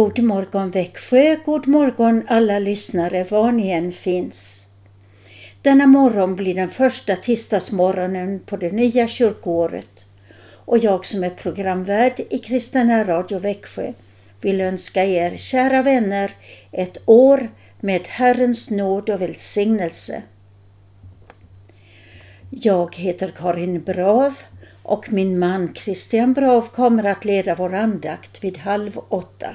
God morgon Växjö, god morgon alla lyssnare var ni än finns. Denna morgon blir den första tisdagsmorgonen på det nya kyrkoåret och jag som är programvärd i Kristna Radio Växjö vill önska er, kära vänner, ett år med Herrens nåd och välsignelse. Jag heter Karin Brav och min man Christian Brav kommer att leda vår andakt vid halv åtta.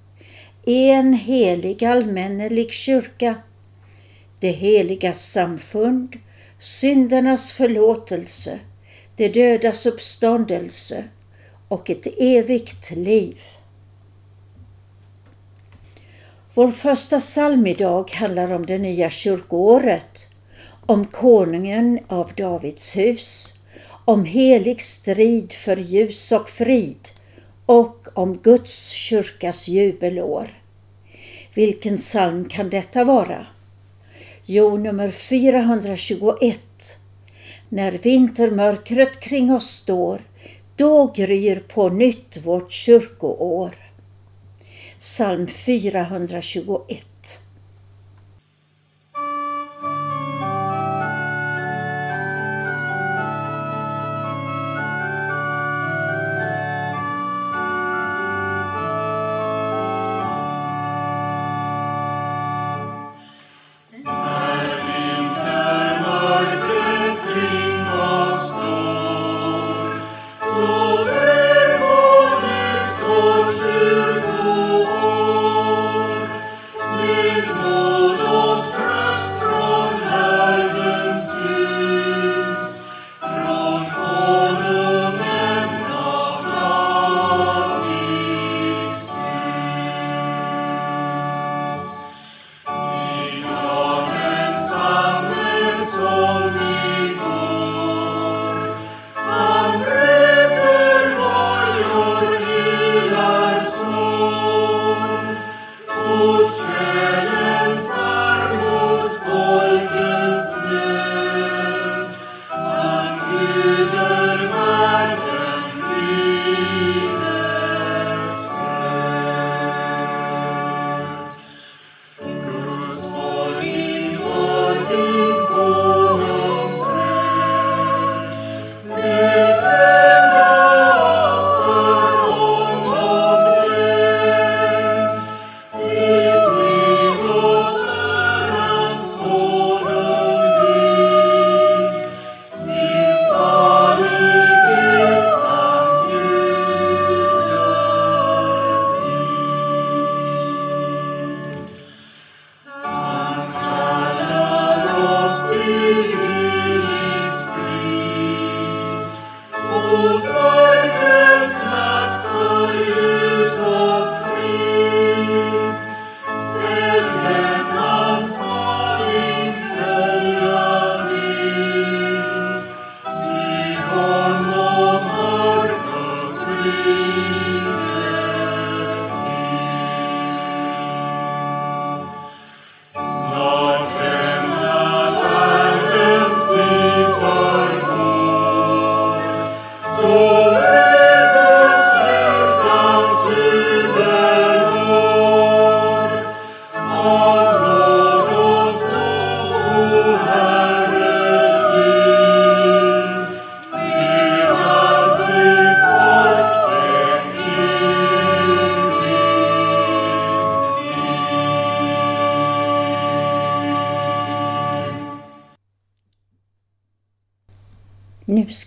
en helig allmännelig kyrka, det heliga samfund, syndernas förlåtelse, det dödas uppståndelse och ett evigt liv. Vår första psalm idag handlar om det nya kyrkoåret, om konungen av Davids hus, om helig strid för ljus och frid och om Guds kyrkas jubelår. Vilken psalm kan detta vara? Jo, nummer 421. När vintermörkret kring oss står, då gryr på nytt vårt kyrkoår. Psalm 421.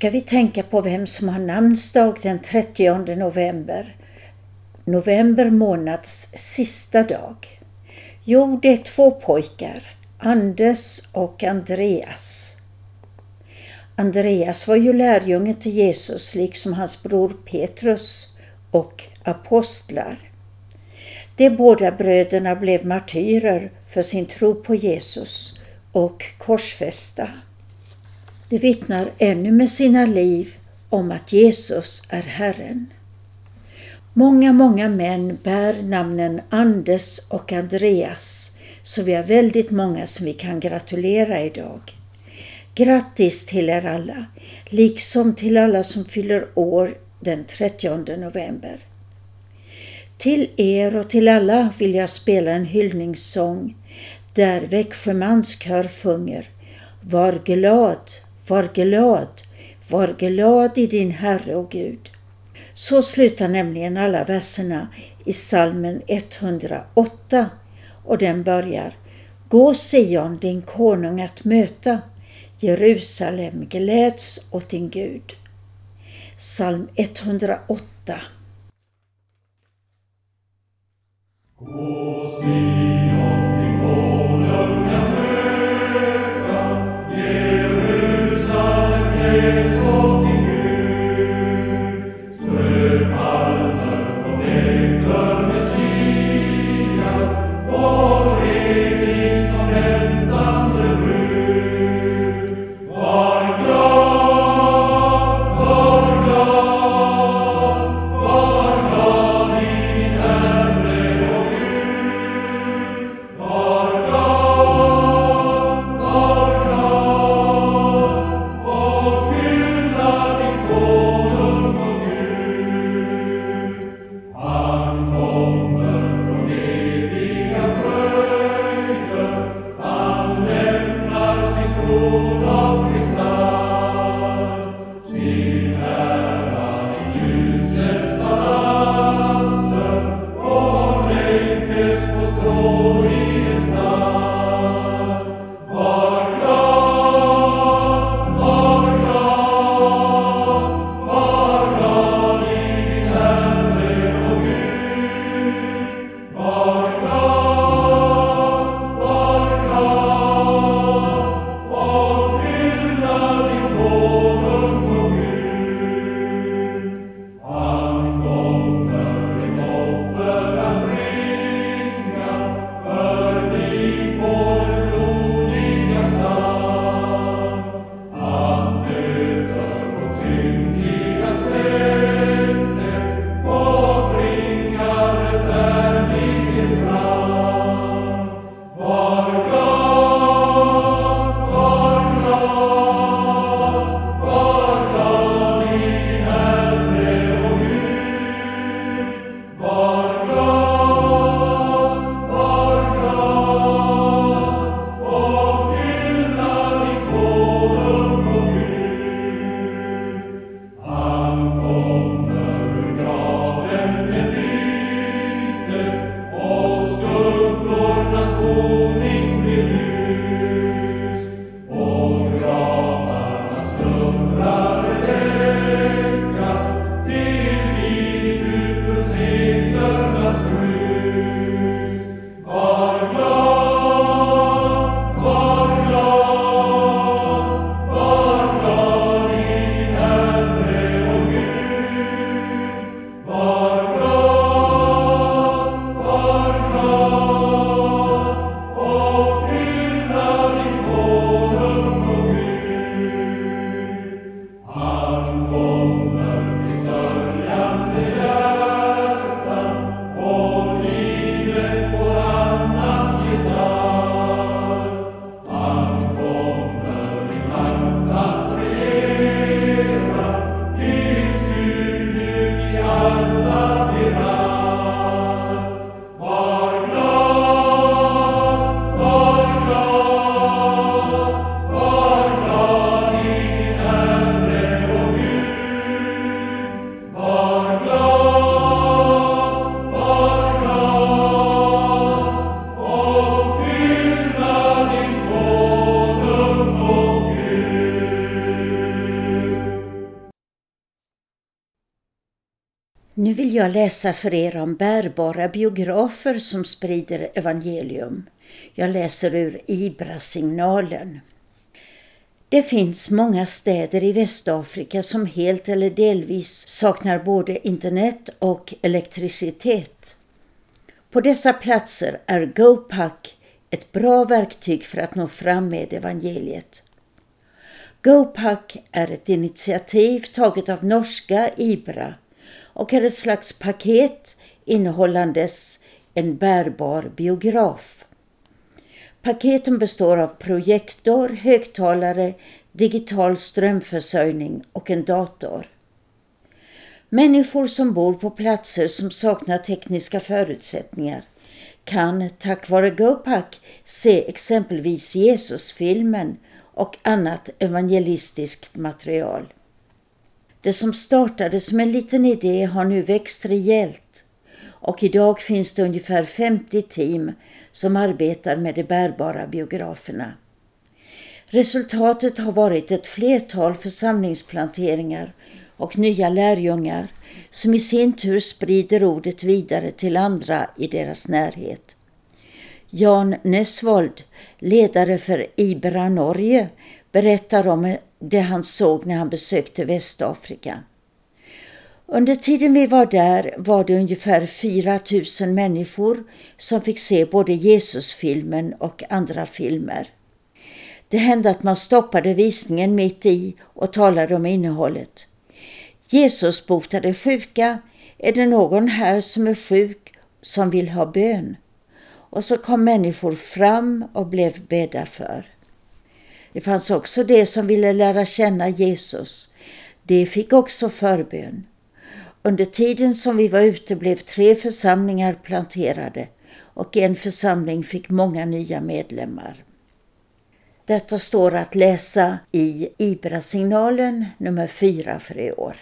Ska vi tänka på vem som har namnsdag den 30 november. November månads sista dag. Jo, det är två pojkar, Anders och Andreas. Andreas var ju lärjunge till Jesus liksom hans bror Petrus och apostlar. De båda bröderna blev martyrer för sin tro på Jesus och korsfästa. De vittnar ännu med sina liv om att Jesus är Herren. Många, många män bär namnen Anders och Andreas, så vi har väldigt många som vi kan gratulera idag. Grattis till er alla, liksom till alla som fyller år den 30 november. Till er och till alla vill jag spela en hyllningssång där Växjö kör sjunger Var glad, var glad, var glad i din Herre och Gud. Så slutar nämligen alla verserna i salmen 108 och den börjar Gå Sion din konung att möta, Jerusalem gläds åt din Gud. Psalm 108 Gå läsa för er om bärbara biografer som sprider evangelium. Jag läser ur IBRA-signalen. Det finns många städer i Västafrika som helt eller delvis saknar både internet och elektricitet. På dessa platser är GoPack ett bra verktyg för att nå fram med evangeliet. GoPack är ett initiativ taget av norska Ibra och är ett slags paket innehållandes en bärbar biograf. Paketen består av projektor, högtalare, digital strömförsörjning och en dator. Människor som bor på platser som saknar tekniska förutsättningar kan tack vare GoPack se exempelvis Jesusfilmen och annat evangelistiskt material. Det som startade som en liten idé har nu växt rejält och idag finns det ungefär 50 team som arbetar med de bärbara biograferna. Resultatet har varit ett flertal församlingsplanteringar och nya lärjungar som i sin tur sprider ordet vidare till andra i deras närhet. Jan Nesvold, ledare för Ibra Norge, berättar om det han såg när han besökte Västafrika. Under tiden vi var där var det ungefär 4 000 människor som fick se både Jesusfilmen och andra filmer. Det hände att man stoppade visningen mitt i och talade om innehållet. Jesus botade sjuka. Är det någon här som är sjuk som vill ha bön? Och så kom människor fram och blev bedda för. Det fanns också de som ville lära känna Jesus. De fick också förbön. Under tiden som vi var ute blev tre församlingar planterade och en församling fick många nya medlemmar. Detta står att läsa i IBRA-signalen nummer 4 för i år.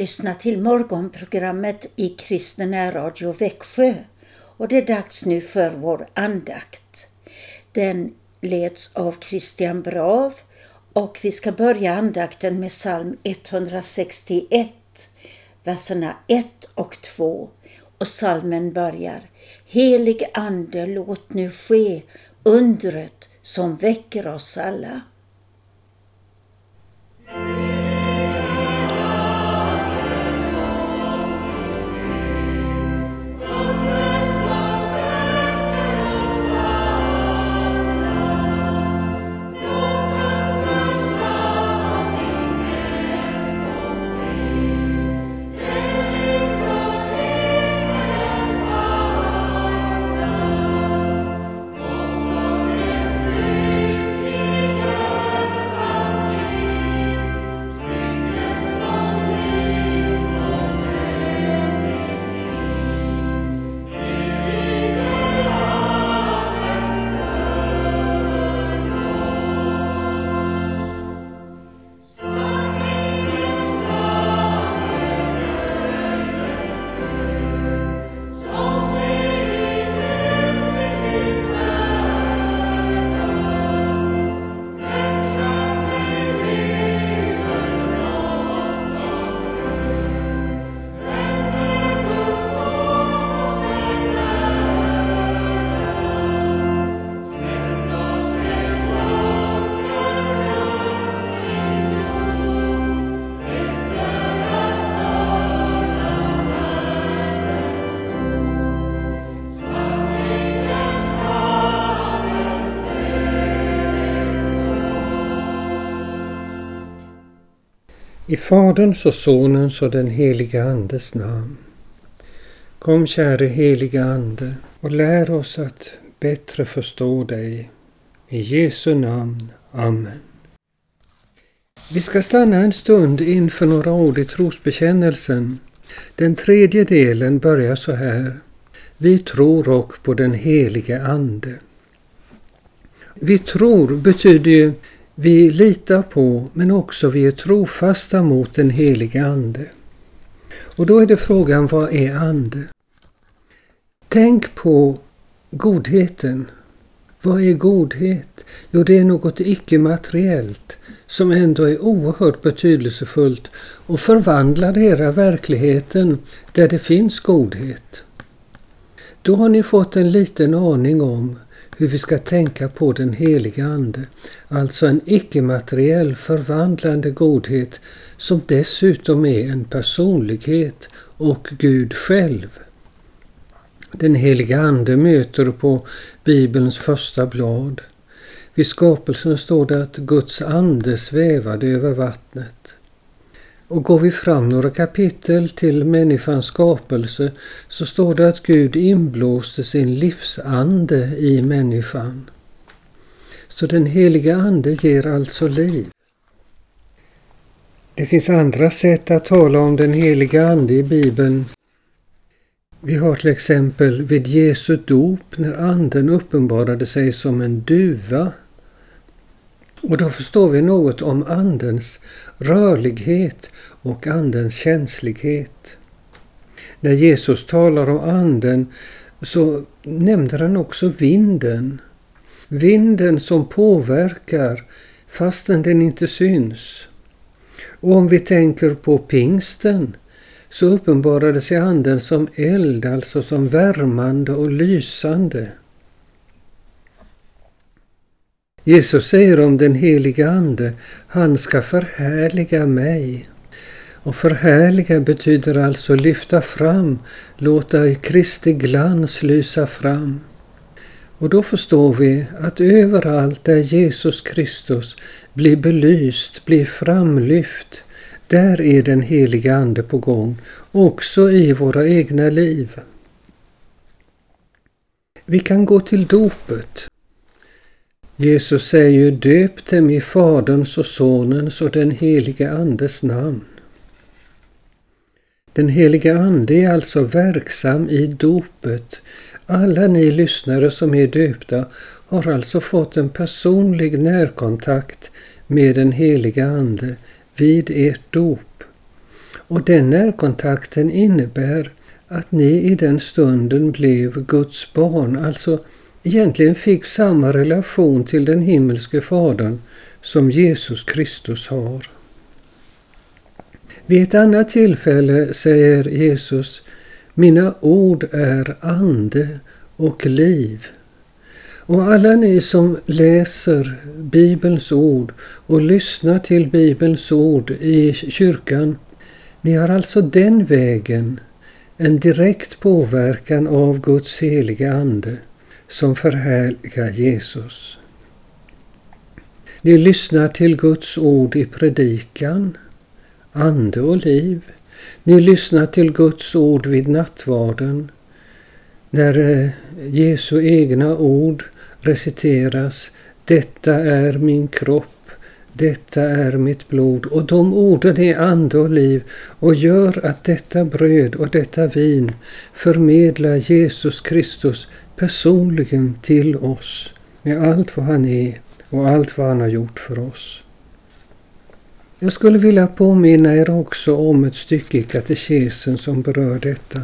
Lyssnar till morgonprogrammet i Kristen Radio Växjö och det är dags nu för vår andakt. Den leds av Christian Brav och vi ska börja andakten med psalm 161, verserna 1 och 2. Och salmen börjar Helig Ande, låt nu ske undret som väcker oss alla. Faderns och Sonens och den heliga Andes namn. Kom käre heliga Ande och lär oss att bättre förstå dig. I Jesu namn. Amen. Vi ska stanna en stund inför några ord i trosbekännelsen. Den tredje delen börjar så här. Vi tror och på den helige Ande. Vi tror betyder ju vi litar på men också vi är trofasta mot den helige Ande. Och då är det frågan, vad är ande? Tänk på godheten. Vad är godhet? Jo, det är något icke-materiellt som ändå är oerhört betydelsefullt och förvandlar hela verkligheten där det finns godhet. Då har ni fått en liten aning om hur vi ska tänka på den heliga Ande, alltså en icke-materiell förvandlande godhet som dessutom är en personlighet och Gud själv. Den heliga Ande möter på Bibelns första blad. Vid skapelsen står det att Guds ande svävade över vattnet. Och går vi fram några kapitel till människans skapelse så står det att Gud inblåste sin livsande i människan. Så den heliga Ande ger alltså liv. Det finns andra sätt att tala om den heliga Ande i Bibeln. Vi har till exempel vid Jesu dop när Anden uppenbarade sig som en duva och då förstår vi något om Andens rörlighet och Andens känslighet. När Jesus talar om Anden så nämner han också vinden. Vinden som påverkar fastän den inte syns. Och om vi tänker på pingsten så uppenbarade sig Anden som eld, alltså som värmande och lysande. Jesus säger om den heliga Ande, han ska förhärliga mig. Och förhärliga betyder alltså lyfta fram, låta Kristi glans lysa fram. Och då förstår vi att överallt där Jesus Kristus blir belyst, blir framlyft, där är den heliga Ande på gång, också i våra egna liv. Vi kan gå till dopet. Jesus säger ju döp dem i Faderns och Sonens och den helige Andes namn. Den helige Ande är alltså verksam i dopet. Alla ni lyssnare som är döpta har alltså fått en personlig närkontakt med den heliga Ande vid ert dop. Och den närkontakten innebär att ni i den stunden blev Guds barn, alltså egentligen fick samma relation till den himmelske Fadern som Jesus Kristus har. Vid ett annat tillfälle säger Jesus Mina ord är ande och liv. Och alla ni som läser Bibelns ord och lyssnar till Bibelns ord i kyrkan, ni har alltså den vägen en direkt påverkan av Guds heliga Ande som förhärligar Jesus. Ni lyssnar till Guds ord i predikan, ande och liv. Ni lyssnar till Guds ord vid nattvarden, när eh, Jesu egna ord reciteras. Detta är min kropp, detta är mitt blod. Och de orden är ande och liv och gör att detta bröd och detta vin förmedlar Jesus Kristus personligen till oss med allt vad han är och allt vad han har gjort för oss. Jag skulle vilja påminna er också om ett stycke i katekesen som berör detta.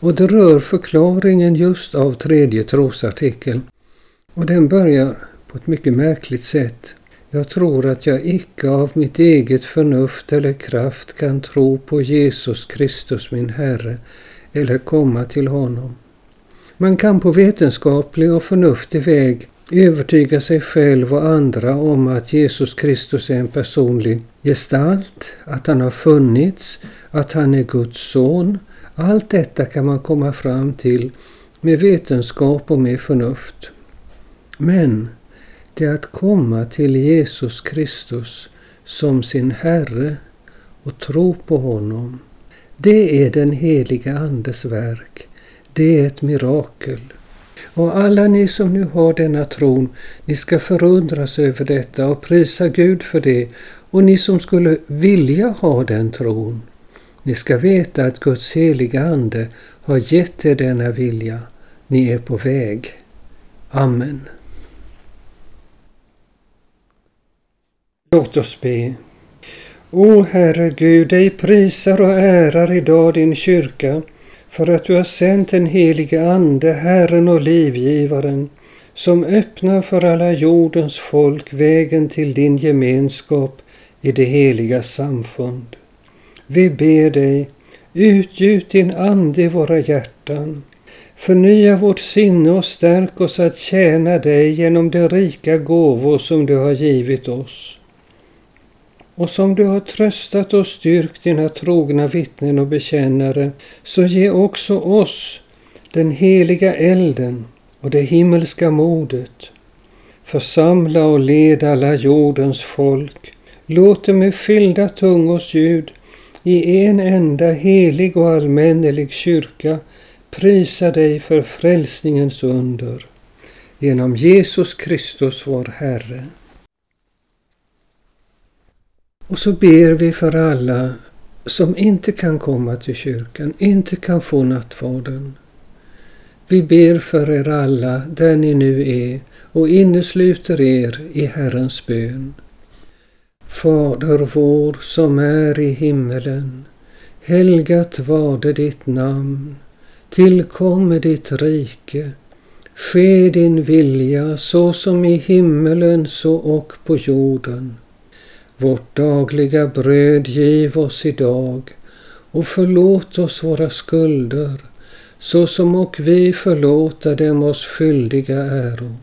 Och det rör förklaringen just av tredje trosartikeln. Och den börjar på ett mycket märkligt sätt. Jag tror att jag icke av mitt eget förnuft eller kraft kan tro på Jesus Kristus min Herre eller komma till honom. Man kan på vetenskaplig och förnuftig väg övertyga sig själv och andra om att Jesus Kristus är en personlig gestalt, att han har funnits, att han är Guds son. Allt detta kan man komma fram till med vetenskap och med förnuft. Men det är att komma till Jesus Kristus som sin Herre och tro på honom. Det är den heliga Andes verk. Det är ett mirakel. Och alla ni som nu har denna tron, ni ska förundras över detta och prisa Gud för det. Och ni som skulle vilja ha den tron, ni ska veta att Guds heliga Ande har gett er denna vilja. Ni är på väg. Amen. Låt oss be. O Herre Gud, dig prisar och ärar idag din kyrka för att du har sänt den helige Ande, Herren och livgivaren, som öppnar för alla jordens folk vägen till din gemenskap i det heliga samfund. Vi ber dig, utgjut din Ande i våra hjärtan. Förnya vårt sinne och stärk oss att tjäna dig genom de rika gåvor som du har givit oss. Och som du har tröstat och styrkt dina trogna vittnen och bekännare, så ge också oss den heliga elden och det himmelska modet. Församla och led alla jordens folk. Låt dem med skilda tungors ljud i en enda helig och allmännelig kyrka prisa dig för frälsningens under. Genom Jesus Kristus vår Herre. Och så ber vi för alla som inte kan komma till kyrkan, inte kan få nattvarden. Vi ber för er alla där ni nu är och innesluter er i Herrens bön. Fader vår som är i himmelen. Helgat varde ditt namn. Tillkomme ditt rike. Ske din vilja så som i himmelen så och på jorden. Vårt dagliga bröd giv oss idag och förlåt oss våra skulder så som och vi förlåta dem oss skyldiga äro.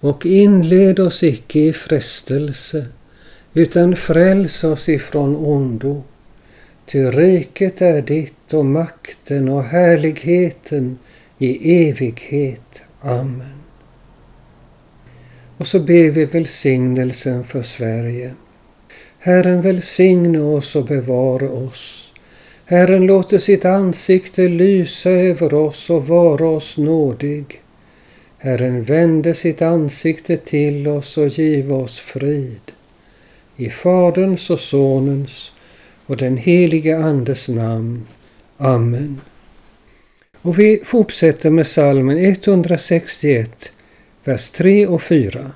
Och inled oss icke i frestelse utan fräls oss ifrån ondo. Ty riket är ditt och makten och härligheten i evighet. Amen. Och så ber vi välsignelsen för Sverige. Herren välsigne oss och bevara oss. Herren låter sitt ansikte lysa över oss och vara oss nådig. Herren vände sitt ansikte till oss och give oss frid. I Faderns och Sonens och den helige Andes namn. Amen. Och vi fortsätter med salmen 161, vers 3 och 4.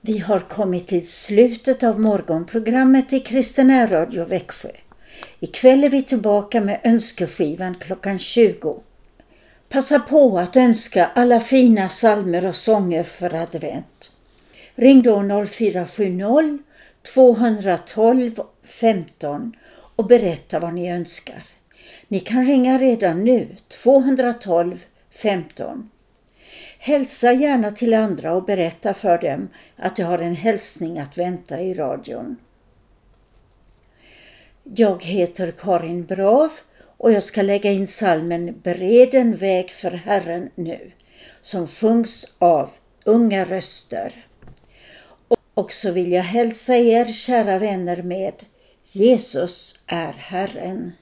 Vi har kommit till slutet av morgonprogrammet i Kristen Radio Växjö. Ikväll är vi tillbaka med önskeskivan klockan 20. Passa på att önska alla fina salmer och sånger för advent. Ring då 0470 212 15 och berätta vad ni önskar. Ni kan ringa redan nu 212 15. Hälsa gärna till andra och berätta för dem att jag har en hälsning att vänta i radion. Jag heter Karin Brav och jag ska lägga in salmen Bered en väg för Herren nu som sjungs av Unga röster. Och så vill jag hälsa er kära vänner med Jesus är Herren.